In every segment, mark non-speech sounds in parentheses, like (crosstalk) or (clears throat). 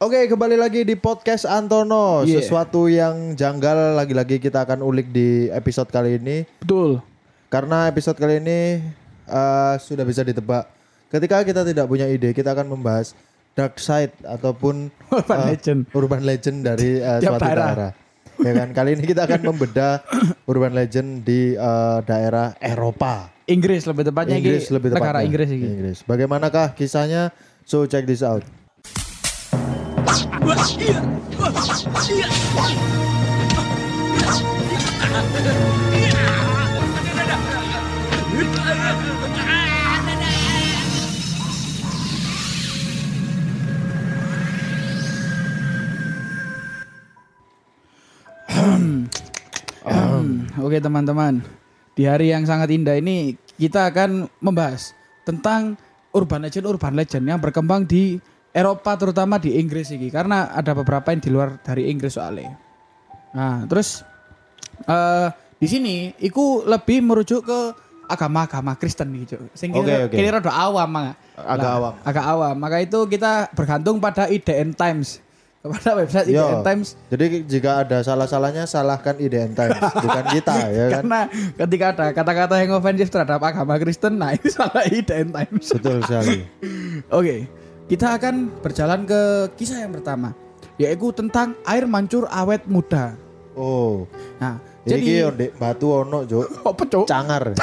Oke, kembali lagi di podcast Antono. Yeah. Sesuatu yang janggal lagi-lagi kita akan ulik di episode kali ini. Betul. Karena episode kali ini eh, sudah bisa ditebak. Ketika kita tidak punya ide, kita akan membahas dark side ataupun (laughs) Urban eh, legend. urban legend dari (laughs) Tiap suatu daerah. daerah. Ya kan, kali ini kita akan membedah (coughs) urban legend di eh, daerah Eropa. Inggris lebih tepatnya Inggris lebih tepatnya. negara Inggris. Inggris. Bagaimanakah kisahnya? So check this out. (clears throat) Oke teman-teman, di hari yang sangat indah ini kita akan membahas tentang urban legend urban legend yang berkembang di Eropa terutama di Inggris ini karena ada beberapa yang di luar dari Inggris soalnya. Nah terus eh di sini, iku lebih merujuk ke agama-agama Kristen gitu. Sing kira, oke. kira rada awam mah. Agak awam. Agak awam. Maka itu kita bergantung pada IDN Times. (laughs) Kepada website Yo. IDN Times Jadi jika ada salah-salahnya salahkan IDN Times, (laughs) bukan kita ya kan. Karena ketika ada kata-kata yang ofensif terhadap agama Kristen, nah itu salah IDN Times. Betul sekali. (laughs) Oke, kita akan berjalan ke kisah yang pertama, yaitu tentang air mancur awet muda. Oh, Nah, jadi jadi batu ono, Juk. (laughs) apa cok? Cangar. (laughs)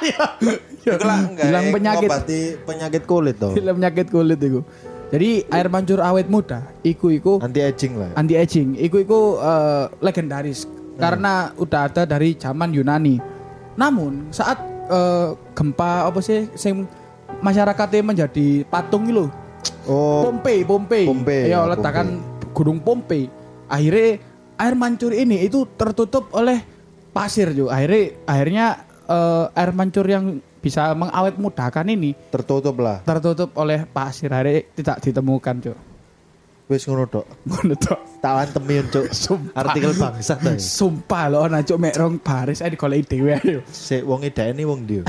Ya, Hilang eh, penyakit, ngobati penyakit kulit toh. hilang penyakit kulit itu. Jadi air mancur awet muda, iku iku Anti aging lah. anti aging, iku iku eh, legendaris karena udah ada dari zaman Yunani. Namun saat eh, gempa apa sih sing masyarakatnya menjadi patung itu Oh, Pompei, Pompei. Pompei, Ya, letakkan Gunung Pompei. Akhirnya air mancur ini itu tertutup oleh pasir juga. Akhirnya akhirnya eh, air mancur yang bisa mengawet mudahkan ini tertutup lah. tertutup oleh pasir. Akhirnya tidak ditemukan, Cuk. Wis ngono tok. Ngono tok. Tak antemin, Cuk. Artikel bangsa ta. Sumpah loh, nah cuk mek rong baris ae digoleki dhewe ayo. Sik wong idene wong ndi.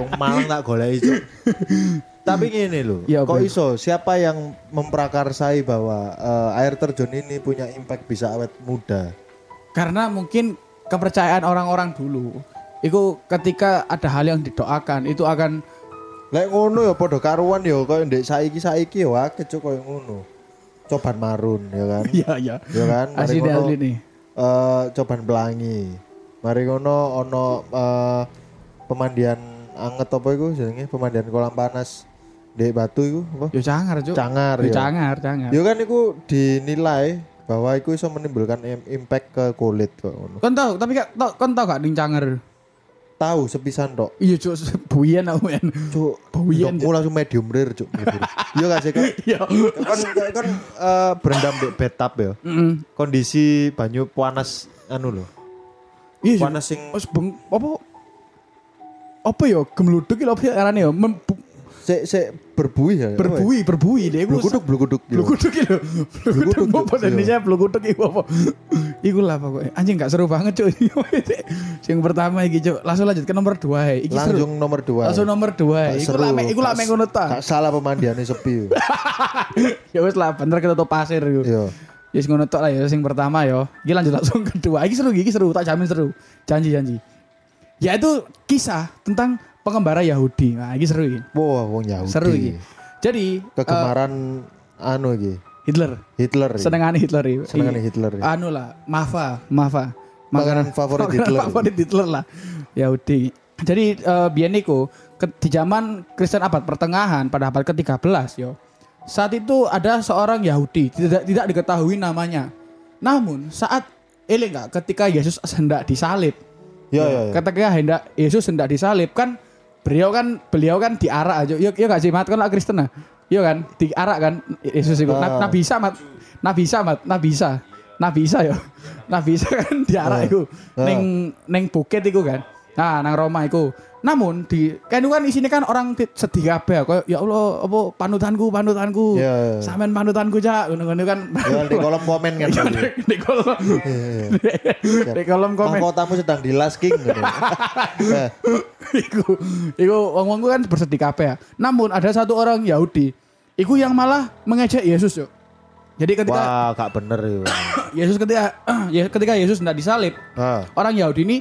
Wong Malang tak goleki, Cuk. (laughs) Tapi gini loh, Ya, kok iso siapa yang memprakarsai bahwa eh, air terjun ini punya impact bisa awet muda? Karena mungkin kepercayaan orang-orang dulu. Itu ketika ada hal yang didoakan itu akan Lek ngono ya padha karuan ya koyo ndek saiki-saiki ya akeh cuk koyo ngono. Coban marun ya kan. iya (laughs) iya. ya kan. Asli asli nih. eh, coban pelangi. Mari ngono ono eh, pemandian anget apa iku jenenge pemandian kolam panas di batu iku apa? Yo cangar, Cuk. Cangar Yo ya. cangar, cangar. Ya kan iku dinilai bahwa iku iso menimbulkan im- impact ke kulit kok ngono. Kon tau, tapi gak tau, kon tau gak ning cangar? Tahu sepisan tok. Iya, Cuk, buyen aku men. Cuk, Bauan, ndokmu langsung medium rare cuk. (laughs) Iya gak sih? Iya. Kan kan eh, berendam di bathtub ya. Kondisi banyu panas anu loh. Iya. Panas sing Wes beng apa apa ya gemluduk lho apa ya arane ya sik sik berbuih ya. berbuih berbuih deh Bluguduk bluguduk. ya. Bluguduk iki lho. Bluguduk apa iya. Indonesia bluguduk iku apa? Iku lah pokoknya. Anjing gak seru banget cuy. Yang (laughs) pertama iki cuy. Langsung lanjut ke nomor 2 Iki seru. Langsung nomor dua. Langsung nomor 2 Gak Iku mek iku mek ngono ta. Gak salah pemandiannya sepi. (laughs) Ya wis lah bener ketutup pasir iku. Iya. Ya wis ngono tok lah ya sing pertama ya. Iki lanjut langsung kedua. Iki seru iki seru tak jamin seru. Janji-janji. Yaitu kisah tentang pengembara Yahudi. Nah, iki seru iki. Wah, wong Yahudi. Seru iki. Jadi Kegemaran anu iki. Hitler. Hitler. iki. Senengane Hitler iki. Senengane Hitler. iki. Anu lah, Mafa, Mafa. Makanan favorit makanan Hitler. favorit Hitler lah. Yahudi. Jadi eh biyen niku ke- di zaman Kristen abad pertengahan pada abad ke-13 yo. Saat itu ada seorang Yahudi, tidak tidak diketahui namanya. Namun saat ini enggak ketika Yesus hendak disalib. Iya, iya, iya. Ketika hendak Yesus hendak disalib kan beliau kan beliau kan diarak aja. Yo yo gak sih mat kan lah Kristen nah. Yo kan diarak kan Yesus itu. Ah. Nabi Isa mat. Nabi Isa mat. Nabi Isa. Nabi Isa yo. Nabi Isa kan (laughs) diarak Ah. iku Ah. ning ning bukit iku kan. Nah, nang Roma iku. Namun di kan kan isinya kan orang sedih kabeh kok ya Allah apa panutanku panutanku. Iya, iya. Sampean panutanku cak ngono-ngono kan. Ya di (laughs) kolom komen kan. Iya, di- di kolom (laughs) di kolom komen. Mahkotamu sedang di last king. gitu. (laughs) Eh, iku iku wong-wong kan bersedih kabeh. ya. Namun ada satu orang Yahudi, iku yang malah mengejek Yesus yo. Jadi ketika Wah, gak bener ya. (coughs) Yesus ketika (coughs) ya ketika Yesus tidak disalib, Ah. orang Yahudi ini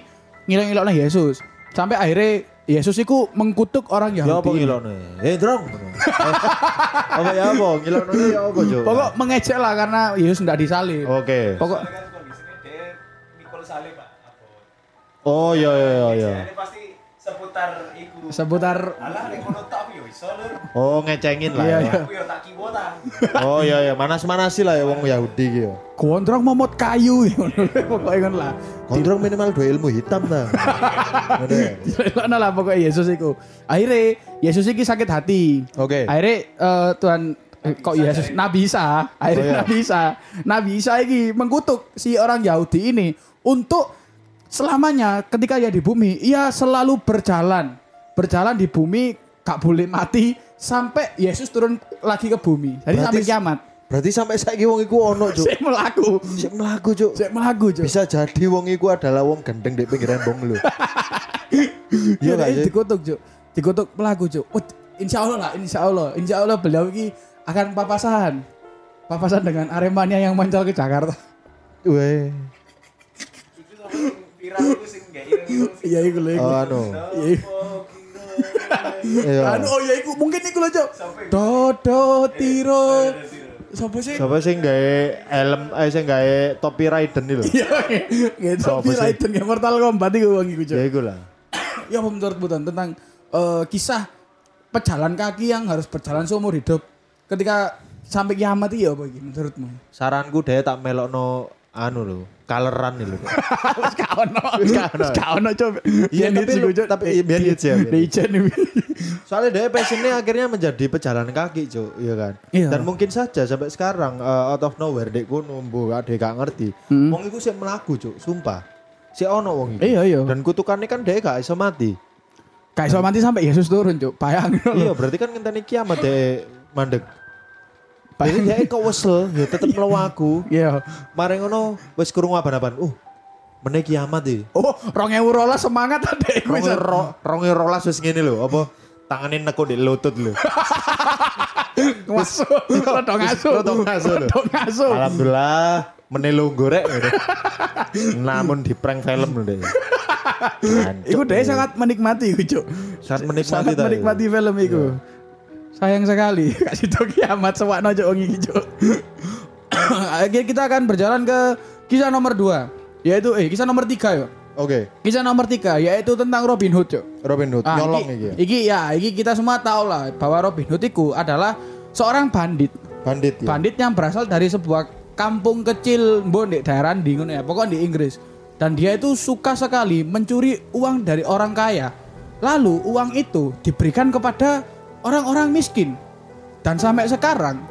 ngilang-ngilangnya Yesus. Sampai akhirnya Yesus itu mengkutuk orang Ya apa Yahudi. ngilone? Eh, drong. (laughs) apa ya apa? Ngilone ya apa, Cuk? Pokok mengejek lah karena Yesus tidak disalib. Oke. Pokok kondisinya dia mikul salib pak abot Oh, iya iya iya iya. Pasti seputar iku seputar alah nek kono tak yo iso lur Oh, ngecengin lah Iya, ya. iya. aku yo tak kiwo ta Oh iya iya, manas-manasi lah ya wong Yahudi ki ya. gondrong momot kayu (laughs) pokoknya kan lah. Gondrong minimal dua ilmu hitam ta. (laughs) Ngono ya. Lah pokoknya Yesus itu. Akhirnya Yesus ini sakit hati. Oke. Akhirnya eh, Tuhan eh, kok Yesus Nabi Isa, akhirnya Oh, iya. Nabi Isa, Nabi Isa ini mengkutuk si orang Yahudi ini untuk selamanya ketika ia di bumi, ia selalu berjalan, berjalan di bumi, gak boleh mati sampai Yesus turun lagi ke bumi. Jadi Berarti- sampai kiamat. Berarti sampai saiki wong iku ono, Cuk. Saya melaku, Sik mlaku, Cuk. saya melaku, Cuk. Bisa jadi wong iku adalah wong gendeng di pinggiran bong lu. (laughs) Iya gak sih? dikutuk, Cuk. Dikutuk pelaku, Cuk. Oh, insya Allah lah, insya Allah. Insya Allah beliau ini akan papasan. Papasan dengan Aremania yang mancal ke Jakarta. Weh. Iya, iku lho. Oh, anu. Iya. Iya. Anu, oh iya, iku. Mungkin iku lho, Cuk. Dodo tiro. Siapa sih? Siapa sih gawe helm eh sing gawe topi Raiden lho. Iya, sih? Raiden ya Mortal Kombat iku wong iku, Cuk. Ya iku lah. Ya apa menurut Butan tentang eh, kisah pejalan kaki yang harus berjalan seumur hidup ketika sampai kiamat iya apa iki menurutmu? Saranku deh tak melokno anu lho, kaleran nih lho. (laughs) Wis gak ono. Wis gak ono coba. Iya, tapi lu- tapi biar hits ya, biar Di ijen (laughs) Soalnya dia passionnya akhirnya menjadi pejalan kaki, Cuk, iya kan? Iya. Dan mungkin saja sampai sekarang eh, out of nowhere dek kono mbuh gak dek gak ngerti. Hmm. Wong iku sik mlaku, Cuk, sumpah. Si ono wong iku. Iya, iya. Dan kutukannya kan dia gak iso mati. Kayak iso mati sampai Yesus turun, Cuk. Bayangin iya, berarti kan ngenteni kiamat dek mandek. Jadi dia kok wesel, ya tetep (laughs) melawaku. Iya. Mari ngono wis kurung aban-aban. Uh, meneh kiamat iki. Oh, 2012 semangat adek iku Ronge iso. ro, ronge rolas wis ngene lho, apa tangane neko di lutut lho. Ngaso. Rodok ngaso. Rodok ngaso. Alhamdulillah menelo gorek. (laughs) Namun di prank film lho deh. Iku deh sangat menikmati iku, Cuk. sangat menikmati Sangat menikmati film itu. Sayang sekali (laughs) kasih tau kiamat wong iki, Cuk. (coughs) Akhirnya kita akan berjalan ke kisah nomor 2 yaitu eh kisah nomor 3 ya. Oke, Kisah nomor 3 yaitu tentang Robin Hood, Cuk. Robin Hood Ah, nyolong iki, iki. ya. iki ya, iki kita semua tahu lah bahwa Robin Hood itu adalah seorang bandit. Bandit ya. Bandit yang berasal dari sebuah kampung kecil mbok di daerah di ya, pokoknya di Inggris. Dan dia itu suka sekali mencuri uang dari orang kaya. Lalu uang itu diberikan kepada orang-orang miskin. Dan sampai sekarang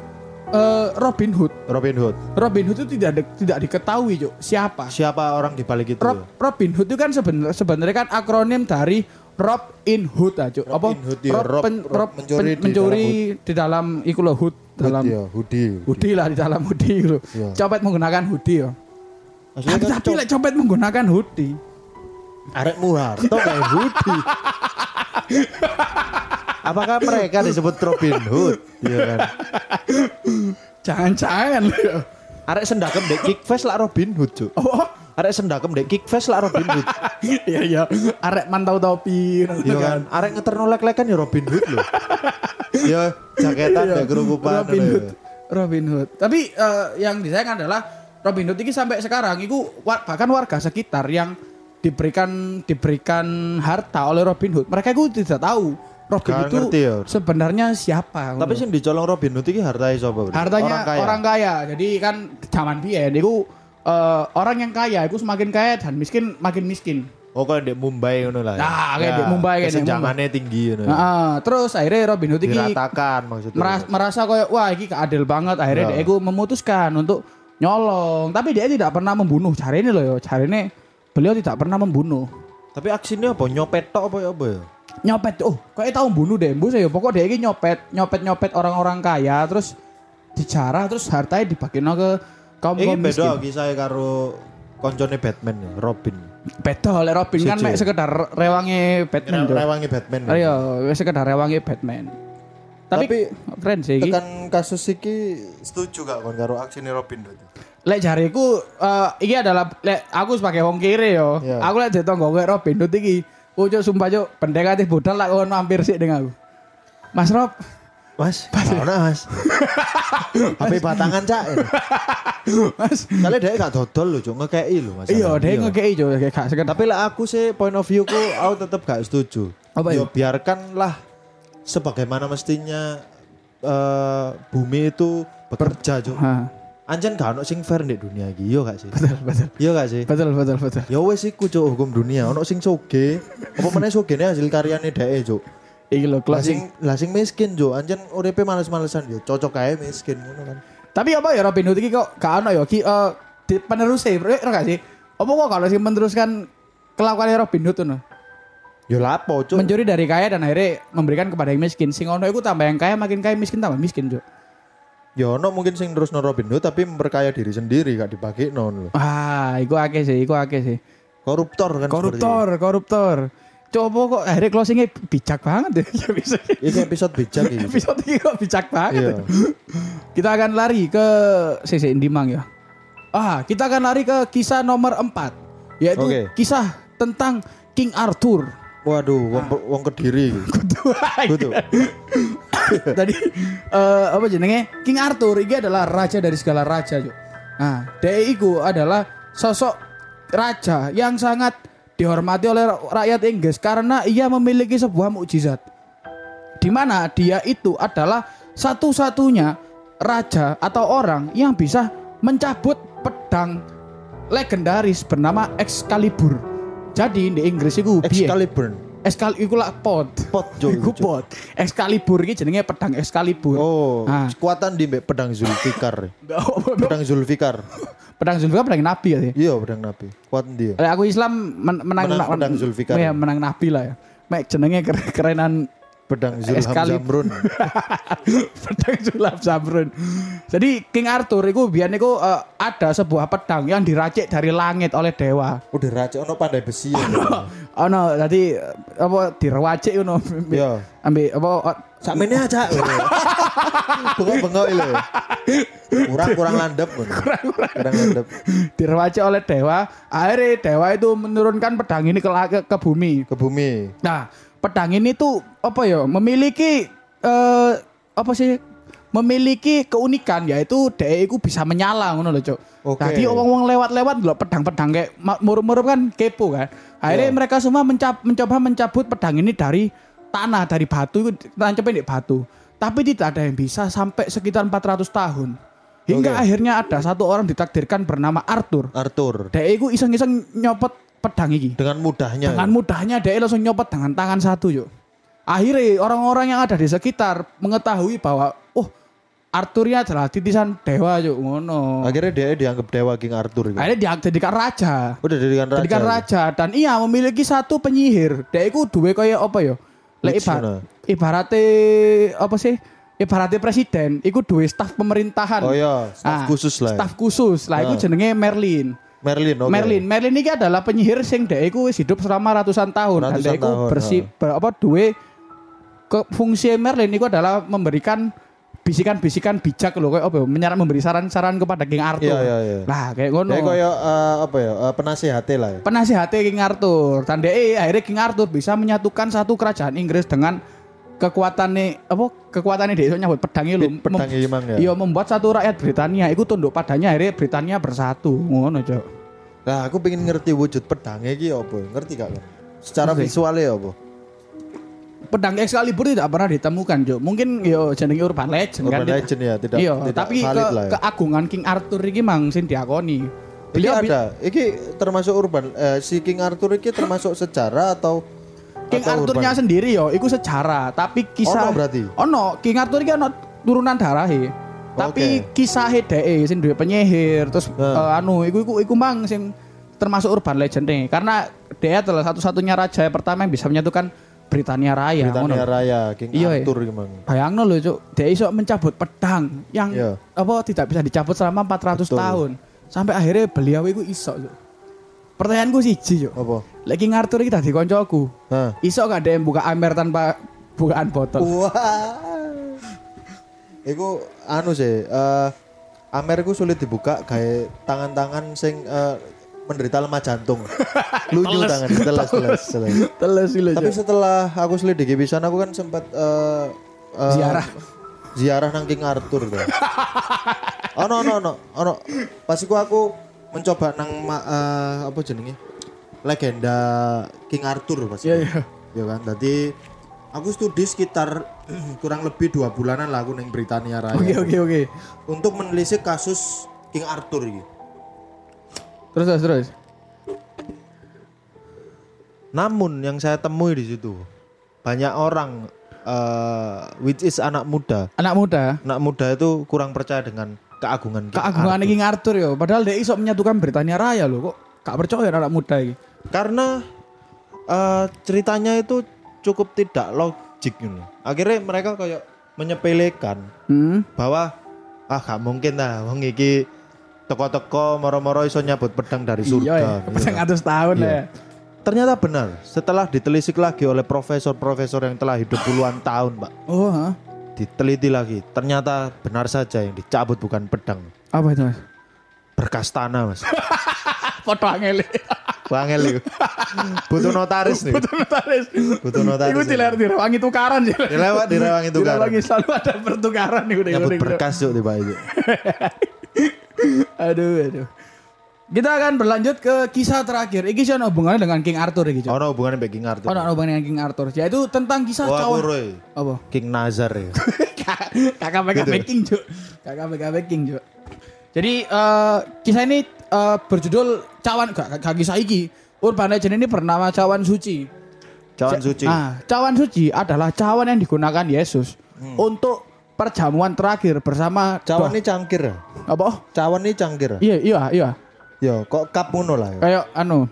eh, Robin Hood, Robin Hood. Robin Hood itu tidak di- tidak diketahui, Cuk, siapa. Siapa orang di balik itu? Rob, Robin Hood itu kan sebenarnya sebenarnya kan akronim dari Rob in Hood aja. Rob Apa? in Hood, ya. Rob- pen- Rob mencuri pen- di mencuri di dalam iku loh hood dalam Hood ya, hoodie. hoodie lah di dalam hoodie lho. Iya. Copet menggunakan hoodie ya. Maksudnya Tapi, kan tapi lek copet menggunakan hoodie. arek Muharto kayak hoodie. (laughs) Apakah mereka disebut Robin Hood? Iya kan. Jangan-jangan. Arek sendakem dek kickfest lah Robin Hood, Cuk. Oh, Arek sendakem dek kickfest lah Robin Hood. iya iya. Arek mantau topi Iya kan. Arek ngeterno lek-lekan ya Robin Hood loh. ya jaketan Iya. ya kerukupan. Robin ngono ya. Hood. Robin Hood. Tapi eh, yang disayang adalah Robin Hood ini sampai sekarang itu bahkan warga sekitar yang diberikan diberikan harta oleh Robin Hood. Mereka itu tidak tahu Robin Gak itu ngerti ya. sebenarnya siapa. Tapi sing dicolong Robin Hood iki hartanya sapa? Bro? hartanya orang orang kaya. kaya. Jadi kan zaman biyen itu eh, orang yang kaya itu semakin kaya dan miskin makin miskin. Oh kayak di Mumbai ngono lah. ya. Nah, kayak di Mumbai, kayak Kesenjangannya tinggi ngono. Nah, eh, terus akhirnya Robin Hood ini Diratakan maksudnya. meras- merasa kayak wah ini gak adil banget akhirnya Ya. dia itu memutuskan untuk nyolong tapi dia tidak pernah membunuh cari ini loh ya cari ini beliau tidak pernah membunuh Tapi aksinya apa? Nyopet tok apa ya apa ya? Nyopet oh kayak tahu bunuh deh bu saya pokok dia ini nyopet nyopet nyopet orang-orang kaya terus dijarah terus hartanya dibagiin ke kaum Ini kaum beda miskin kisahnya karo koncone Batman ya, Robin. beda oleh Robin kan Setuju. mek sekedar rewangi Batman Re-. Rewangi Batman. ya. Ayo, wis sekedar rewangi Batman. Tapi, Tapi keren sih iki. Tekan kasus iki setuju gak kon karo aksi Robin Hood? Lek jariku eh iki adalah lek aku sebagai wong kiri yo. Iya. Aku lek ditonggo Robin Hood iki. Ucuk sumpah cuk pendekatif budal lak kon mampir sik dengan aku. Mas Rob, Mas, mana mas? (laughs) HP batangan cak. Mas. Kali dia gak dodol loh, cuk ngekei loh mas. Iya, dia ngekei kayak gak sekedar. Tapi lah aku sih point of view ku, aku tetap gak setuju. Apa Yo itu? biarkanlah sebagaimana mestinya eh, bumi itu bekerja cuk. Anjen gak ono sing fair di dunia iki, yo gak sih? betul betul. Iya gak sih? Betul betul betul. Ya wes iku cuk hukum dunia, ono sing soge. Apa meneh sogene hasil karyane dhek cuk. Iki lho kelas sing lah sing miskin cuk, anjen uripe males-malesan yo cocok ae miskin ngono kan. Tapi apa ya Robin Hood iki kok gak ono ya ki eh, di penerus e, ora gak sih? Apa kok kalau sih meneruskan kelakuan Robin Hood tuh Yo lapo cuk. mencuri dari kaya dan akhirnya memberikan kepada yang miskin. Sing ono iku tambah yang kaya makin kaya miskin tambah miskin, Cuk. Ya ono mungkin sing terus no Robin Hood tapi memperkaya diri sendiri gak dibagi non Ah, iku akeh sih, iku akeh sih. Koruptor kan Koruptor, koruptor. Coba kok akhirnya closingnya bijak banget ya. (laughs) Ya bisa. seperti itu. Ini episode bijak ini. Episode ini kok bijak banget. Iya. ya. Kita akan lari ke CC Indimang ya. Ah, kita akan lari ke kisah nomor 4 yaitu Oke. kisah tentang King Arthur. Waduh, wong, wong kediri. (laughs) Kudu. (laughs) Tadi eh, apa jenenge? King Arthur ini adalah raja dari segala raja, Cuk. Nah, dia itu adalah sosok raja yang sangat dihormati oleh rakyat Inggris karena ia memiliki sebuah mukjizat. Di mana dia itu adalah satu-satunya raja atau orang yang bisa mencabut pedang legendaris bernama Excalibur. Jadi di Inggris itu? Excalibur. Excalibur iku lak pot. Pot jo. Iku pot. Excalibur iki jenenge pedang Excalibur. Oh, Ah. kekuatan di pedang Zulfikar. Pedang Zulfikar. pedang Zulfikar pedang Nabi ya. Iya, pedang Nabi. Kekuatan dia. Lek aku Islam men- menang Menang pedang Zulfikar. Iya, menang Nabi lah ya. Mek jenenge keren- kerenan Pedang Zulham Excalibur. Zamrun. (laughs) pedang Zulaf Zamrun. Jadi King Arthur itu biar niku eh, ada sebuah pedang yang diracik dari langit oleh dewa. Udah racik ono pandai besi ya. (laughs) Oh no, tadi eh, apa dirwacik ngono. Iya. Ambil apa oh, Sakmene aja. (laughs) Bengok-bengok itu. Kurang kurang landep. Kurang landep. dirwacik oleh dewa. Akhirnya dewa itu menurunkan pedang ini ke, ke, ke bumi. Ke bumi. Nah, pedang ini tuh apa ya? Memiliki eh apa sih? Memiliki keunikan yaitu dia itu bisa menyala ngono lho, Cuk. Tadi wong-wong lewat-lewat lho pedang-pedang kayak murup-murup kan kepo kan. Akhirnya Iya. mereka semua mencap- mencoba mencabut pedang ini dari tanah, dari batu itu tancapin di batu. Tapi tidak ada yang bisa sampai sekitar 400 tahun. Hingga Oke. akhirnya ada satu orang ditakdirkan bernama Arthur. Arthur. Dia itu iseng-iseng nyopot pedang iki. Dengan mudahnya. Dengan mudahnya dia langsung nyopot dengan tangan satu yuk. Akhirnya orang-orang yang ada di sekitar mengetahui bahwa oh Arthurnya adalah titisan dewa yuk ngono. Akhirnya dia dianggap dewa King Arthur. Gitu. Akhirnya dia jadikan raja. Udah jadikan raja. Jadikan raja dan ia memiliki satu penyihir. Dia itu duwe kaya apa ya? Lek Which ibar, mana? ibaratnya apa sih? Ibaratnya presiden, iku duwe staf pemerintahan. Oh iya, staf Ah, khusus lah. ya. Staf khusus. Lah iku Ah. jenenge Merlin. Merlin, oke. Merlin, Merlin ini adalah penyihir sing dia iku wis hidup selama ratusan tahun. Ratusan iku tahun, bersih ber- apa duwe ke fungsi Merlin itu adalah memberikan bisikan-bisikan bijak loh kayak apa ya, menyaran memberi saran-saran kepada King Arthur. Iya, iya, iya. Lah kayak ngono. Kayak eh, apa ya? Uh, penasihatnya lah ya. Penasihatnya King Arthur. Dan dia akhirnya King Arthur bisa menyatukan satu kerajaan Inggris dengan kekuatannya apa kekuatannya dia nyambut pedangnya lho. Pedangnya Mem- ya. Iya membuat satu rakyat Britania itu tunduk padanya akhirnya Britania bersatu ngono cok. Nah, aku pengen ngerti wujud pedangnya iki apa? Ngerti gak? Kan? Secara Ngerti. visualnya apa? pedang Excalibur tidak pernah ditemukan Jo. Mungkin yo jenenge urban legend kan. Urban legend ya, tidak Iya, tidak tapi ke, ya. keagungan King Arthur iki mang sing diakoni. Beliau ada, iki termasuk urban eh, si King Arthur iki termasuk sejarah atau King Arthurnya urban? sendiri yo iku sejarah, tapi kisah Ono berarti? Ono, King Arthur iki ono turunan darahe. Tapi kisah dhek sing duwe penyihir terus Nah. eh, anu iku iku iku mang sing termasuk urban legend nih karena dia adalah satu-satunya raja yang pertama yang bisa menyatukan Britania Raya Britania. Raya King Iya, iya. Arthur gimana? Bayangno lho, Cuk. Dia iso mencabut pedang yang Iya. apa tidak bisa dicabut selama 400 Betul. tahun. Sampai akhirnya beliau itu iso, Cuk. Pertanyaanku siji, Cuk. Apa? Lagi ngartur iki dadi koncoku. Hah. Iso gak ada yang buka amer tanpa bukaan botol? Wah. Iku anu sih, eh Amer iku sulit dibuka kayak tangan-tangan sing eh, menderita lemah jantung. (laughs) Lunyu tangan, teles teles. (laughs) Teles sih Tapi setelah aku selidiki pisan aku kan sempat eh, eh, Ziarah. Ziarah nang King Arthur tuh. (laughs) ono ono ono ono. Pas iku aku mencoba nang ma- eh, apa jenenge? Legenda King Arthur pas. Iya iya. Ya kan. Tadi aku studi sekitar (clears throat) kurang lebih dua bulanan lah aku neng Britania Raya. Oke oke oke. Untuk menelisik kasus King Arthur ini. Terus terus terus. Namun yang saya temui di situ banyak orang eh, which is anak muda. Anak muda. Anak muda itu kurang percaya dengan keagungan King Keagungan Arthur. King Arthur yo. Padahal dia iso menyatukan Britania Raya loh. Kok gak percaya anak muda ini. Karena eh, ceritanya itu cukup tidak logik gitu. Akhirnya mereka kayak menyepelekan Hmm. bahwa ah gak mungkin lah wong iki teko-teko moro-moro iso nyabut pedang dari surga. Iya ya. gitu. Tahun Iya. ya. Ternyata benar setelah ditelisik lagi oleh profesor-profesor yang telah hidup puluhan tahun, Pak. Oh, ha? Diteliti lagi, ternyata benar saja yang dicabut bukan pedang, Apa itu, Mas? berkas tanah, Mas. (laughs) Foto angel. Wangel itu. Butuh notaris nih. Foto notaris. Butuh notaris. Iku dilar direwangi tukaran sih. Dilewat direwang itu kan. Direwangi selalu ada pertukaran nih udah udah. berkas yuk tiba itu. (laughs) Aduh, aduh. Kita akan berlanjut ke kisah terakhir. Iki sih hubungannya dengan King Arthur iki. Ono hubungannya Mbak King Arthur. Oh, ada hubungannya dengan King Arthur. Yaitu tentang kisah cawan. Roy. Apa? King Nazar ya. (laughs) Kakak PKB King, Cok. Kakak PKB King, Cok. Jadi eh, kisah ini eh, berjudul Cawan gak, gak, gak kisah iki. Urban Legend ini bernama Cawan Suci. Cawan suci. Ah, cawan suci adalah cawan yang digunakan Yesus untuk perjamuan terakhir bersama Cawan ini cangkir apa? Cawan ini cangkir. Iya, iya, iya. Ya, kok kap ngono lah ya. Kayak anu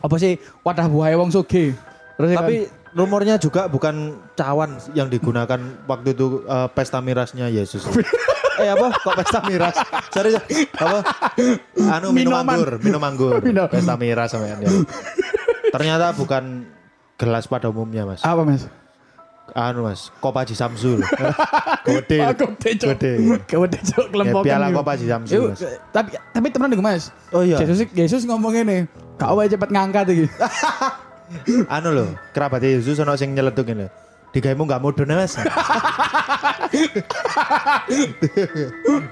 apa sih wadah buaya wong sugih. Terus Tapi rumornya juga bukan cawan yang digunakan waktu itu eh, pesta mirasnya Yesus. (laughs) eh apa? Kok pesta miras? Sorry, apa? Anu minum Minuman. anggur, minum anggur. (laughs) Minum. Pesta miras sama ya. Ternyata bukan gelas pada umumnya, Mas. apa mas? Anu, Mas, Kopaji Samsul. (laughs) Gede. Aku cok. Gede. Gede cok Ya, kelempokan. piala gitu. Kopaji Samsul, Yuk, Mas. tapi tapi temenan dengan mas. Oh iya. Yesus Yesus ngomong ini. Kau wae cepet ngangkat iki. (laughs) Anu loh, kerabat Yesus ono sing nyeletuk ini. Digaimu gak mudun Mas.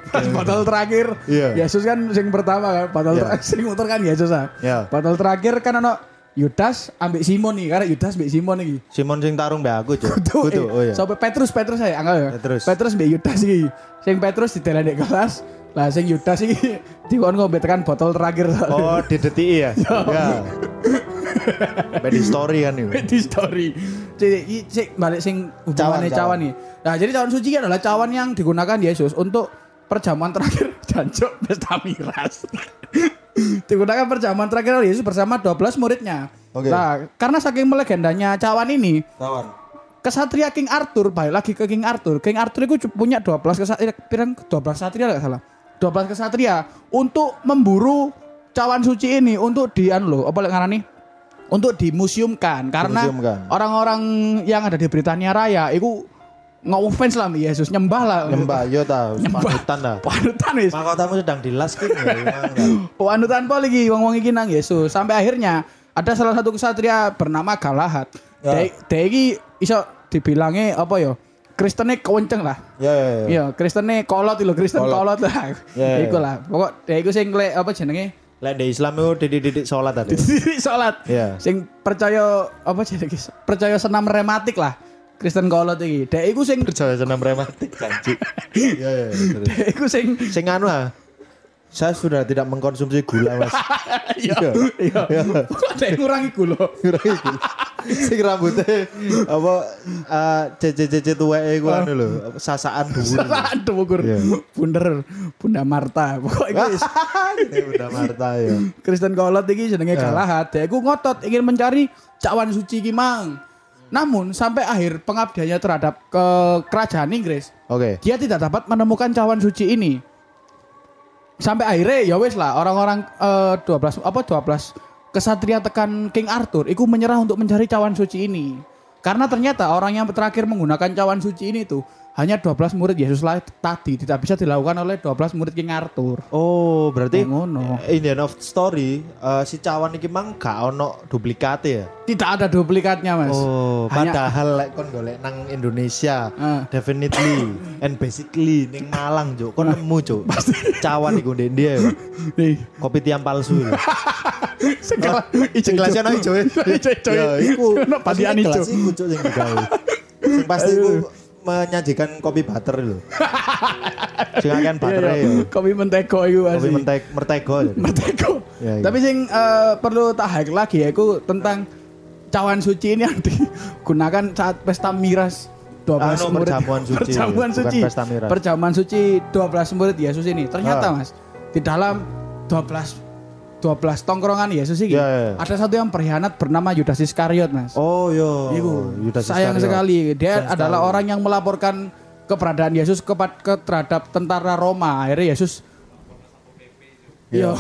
Pas (laughs) batal terakhir. Iya. Yesus kan sing pertama kan. Batal Iya. terakhir sing muter kan Yesus ah. Iya. Batal terakhir kan ono Yudas ambek Simon nih karena Yudas ambek Simon iki. Simon sing tarung mbak aku, Cuk. Tuh, Kudu, eh, oh iya. Sampai Petrus, Petrus saya anggap ya. Petrus. Petrus mbek Yudas iki. Sing Petrus di di kelas. Lah sing Yudas iki (laughs) dikon ngombe tekan botol terakhir. Oh, di detik ya. (laughs) ya. (laughs) Di story kan itu. di story. Cik, i- cik balik sing hubungannya Cawan, cawan, nih. Nah, jadi cawan suci ini adalah cawan yang digunakan Yesus untuk perjamuan terakhir (laughs) jancuk pesta miras. (laughs) digunakan perjamuan terakhir Yesus bersama 12 muridnya. Oke. Nah, karena saking melegendanya cawan ini, Kawan. kesatria King Arthur balik lagi ke King Arthur. King Arthur itu punya 12 kesatria, pirang 12 kesatria enggak salah. 12 kesatria untuk memburu cawan suci ini untuk di anu loh, apa lek ngarani? Untuk dimuseumkan karena orang-orang yang ada di Britania Raya itu ngefans lah sama Yesus, nyembah lah. Nyembah yo ta, (laughs) panutan lah. Panutan wis. Mahkotamu sedang di last kick ya. memang dah. Panutan apa lagi wong-wong iki nang Yesus. Sampai akhirnya ada salah satu kesatria bernama Galahad. Ya. Dia iki iso dibilangnya apa ya? Kristennya kewenceng lah. Ya ya ya. Iya, Kristennya kolot lho, Kristen Kolot. kolot lah. Ya, ya. Iku lah. Pokok dia iku sing apa jenenge? Lek di Islam itu (laughs) dididik sholat tadi. Diri salat. Iya. Sing percaya apa jenenge? Percaya senam rematik lah. Kristen kolot iki. Dia iku sing Percaya senam rematik janji. (laughs) Iya ya. terus. dia iku sing Sing anu ah. Saya sudah tidak mengkonsumsi gula, Mas. (laughs) iya iya. Kok ada yang ngurangi gula. Kurangi gula. (laughs) Sing rambutnya apa eh cece-cece tuweke iku anu lho, sasaan dhuwur. Aduh ukur. Iya. Bunder Bunda Marta. Pokok iku wis (laughs) Ini udah Marta ya. Kristen kolot iki jenenge Ya. Galahad. Dia iku ngotot ingin mencari cawan suci iki mang. Namun sampai akhir pengabdiannya terhadap ke kerajaan Inggris, Oke. dia tidak dapat menemukan cawan suci ini. Sampai akhirnya ya wis lah orang-orang eh, 12 apa 12 kesatria tekan King Arthur itu menyerah untuk mencari cawan suci ini. Karena ternyata orang yang terakhir menggunakan cawan suci ini tuh hanya 12 murid Yesus lah tadi tidak bisa dilakukan oleh 12 murid King Arthur. Oh, berarti Ya, ngono. Indian of Story eh, si cawan iki mang gak ono duplikate ya. Tidak ada duplikatnya, Mas. Oh, Hanya- padahal lek kon golek nang Indonesia, Ah. definitely (coughs) and basically ning Malang, Cuk. Kon nemu, Cuk. Cawan iku ndek dia ya. Nih, Kopi tiam palsu. lho. segala (laughs) Sing gelasnya ono ijo. Ijo-ijo. Ya, iku. Ono padian ijo. Iku, Cuk, sing digawe. Sing pasti iku menyajikan kopi butter lho. Sing akan butter Iya, ya. iya. Kopi mentego itu Kopi asli. mentek mertego. jadi. Mentego. Iya, iya. Tapi sing eh, perlu tak highlight lagi ya itu tentang cawan suci ini yang digunakan saat pesta miras 12 Anu, murid. perjamuan suci. Perjamuan suci. Perjamuan suci 12 murid Yesus ini. Ternyata Ah. Mas, di dalam 12 12 tongkrongan Yesus ini Iya, iya, iya. ada satu yang berkhianat bernama Yudas Iskariot, Mas. Oh, yo. Iku Yudas sayang sekali. Dia Sayang adalah sekali. orang yang melaporkan keberadaan Yesus kepada ke terhadap tentara Roma. Akhirnya Yesus Iya,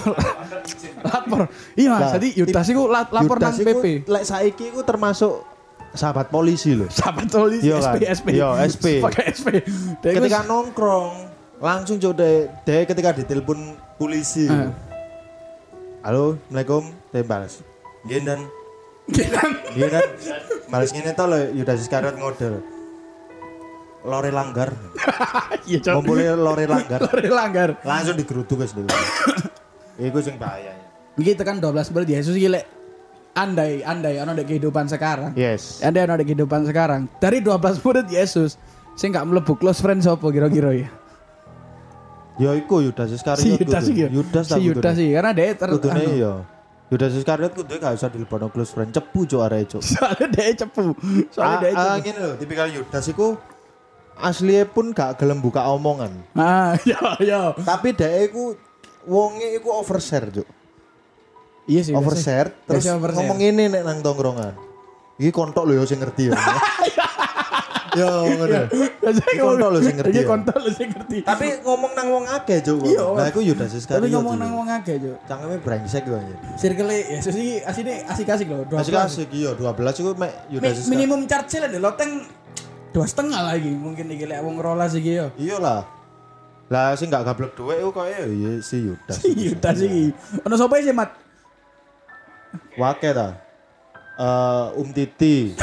(laughs) lapor. Iya mas, Nah, jadi Yudas la- lapor nang iku, PP. Lek saiki iku termasuk sahabat polisi loh. Sahabat polisi Iya kan? SP SP. Iya, SP. (laughs) Pakai SP. Iku- ketika nongkrong langsung coba deh deh ketika ditelepon polisi. Eh. Halo, assalamualaikum, teh balas. Gini dan Gilang. gini dan balas gini tau loh Yudas Iskariot ngodel. Lore langgar, (laughs) Iya, Cok. ngumpulin lore langgar, Lari langgar. langsung digeruduk guys dulu. (laughs) Iku sing bahaya. Begitu kan 12 murid Yesus gile. Andai, andai ono di kehidupan sekarang. Yes. Andai ono di kehidupan sekarang. Dari 12 murid Yesus, sing gak melebu close friend sopo kira-kira ya? Ya iku Yudas Iskariot. Si Yudas iki. ya? Yudas Si Yudas sih, karena dia ter Kudune anu. iya. Yudas Iskariot kudu gak usah dilebono close friend, cepu cuk arek cuk. (laughs) Soalnya dia cepu. Dia Ah, ah, cepu. gini loh, tipikal Yudas iku aslinya pun gak gelem buka omongan. Ah, (laughs) ya, ya. Tapi dia iku wonge iku overshare, Cuk. Iya sih. Overshare terus ngomong ini nek nang tongkrongan. Iki kontok lho yo sing ngerti ya. (laughs) Yo (laughs) ngono. Biasanya Iki kontol lho sing ngerti Iya ya. kontol lho sing ngerti. Tapi ngomong nang wong akeh, Cuk. Iya, Nah, iku Yudas Tapi Iskariot. ngomong nang wong akeh, Cuk. Cangkeme brengsek iku anjir. Circle Yesus iki asine asik-asik loh. Dua Masih kasih iya 12 iku mek Yudas Iskariot. minimum charge lah deh, loteng dua setengah lagi mungkin iki lek wong rolas iki yo. Iya lah. Lah sing gak gablek dhuwit iku koyo ya si Yudas. Yudas iki. Ono sapa sih, Mat? Wake ta. Eh Um Titi.